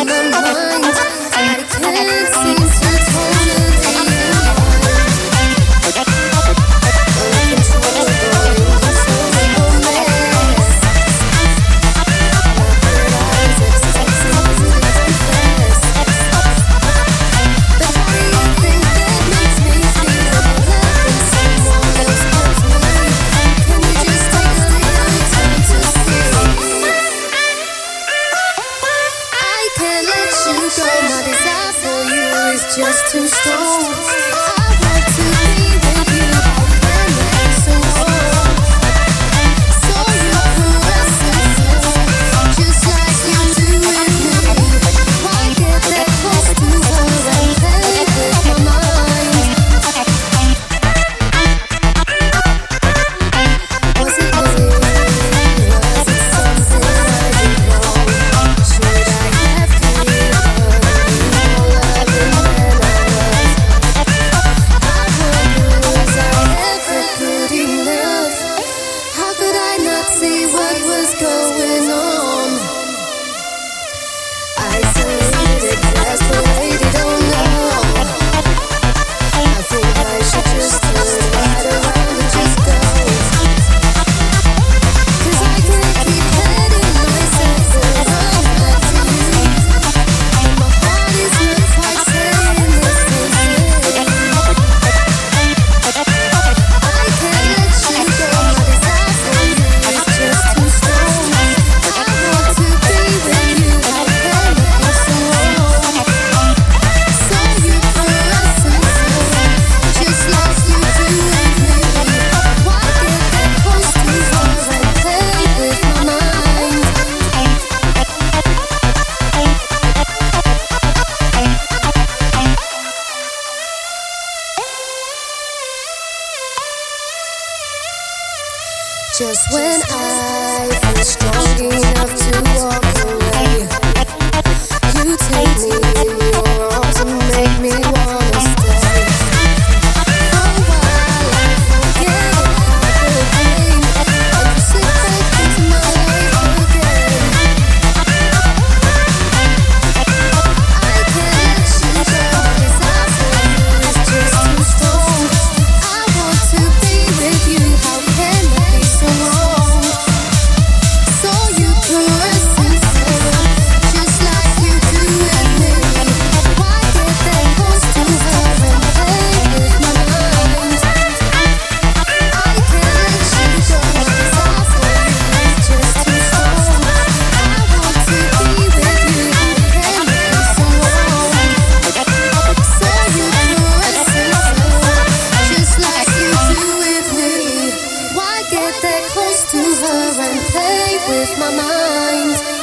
I'm the one. just two stones. Just when I feel strong enough to walk. get that close to her and play with my mind.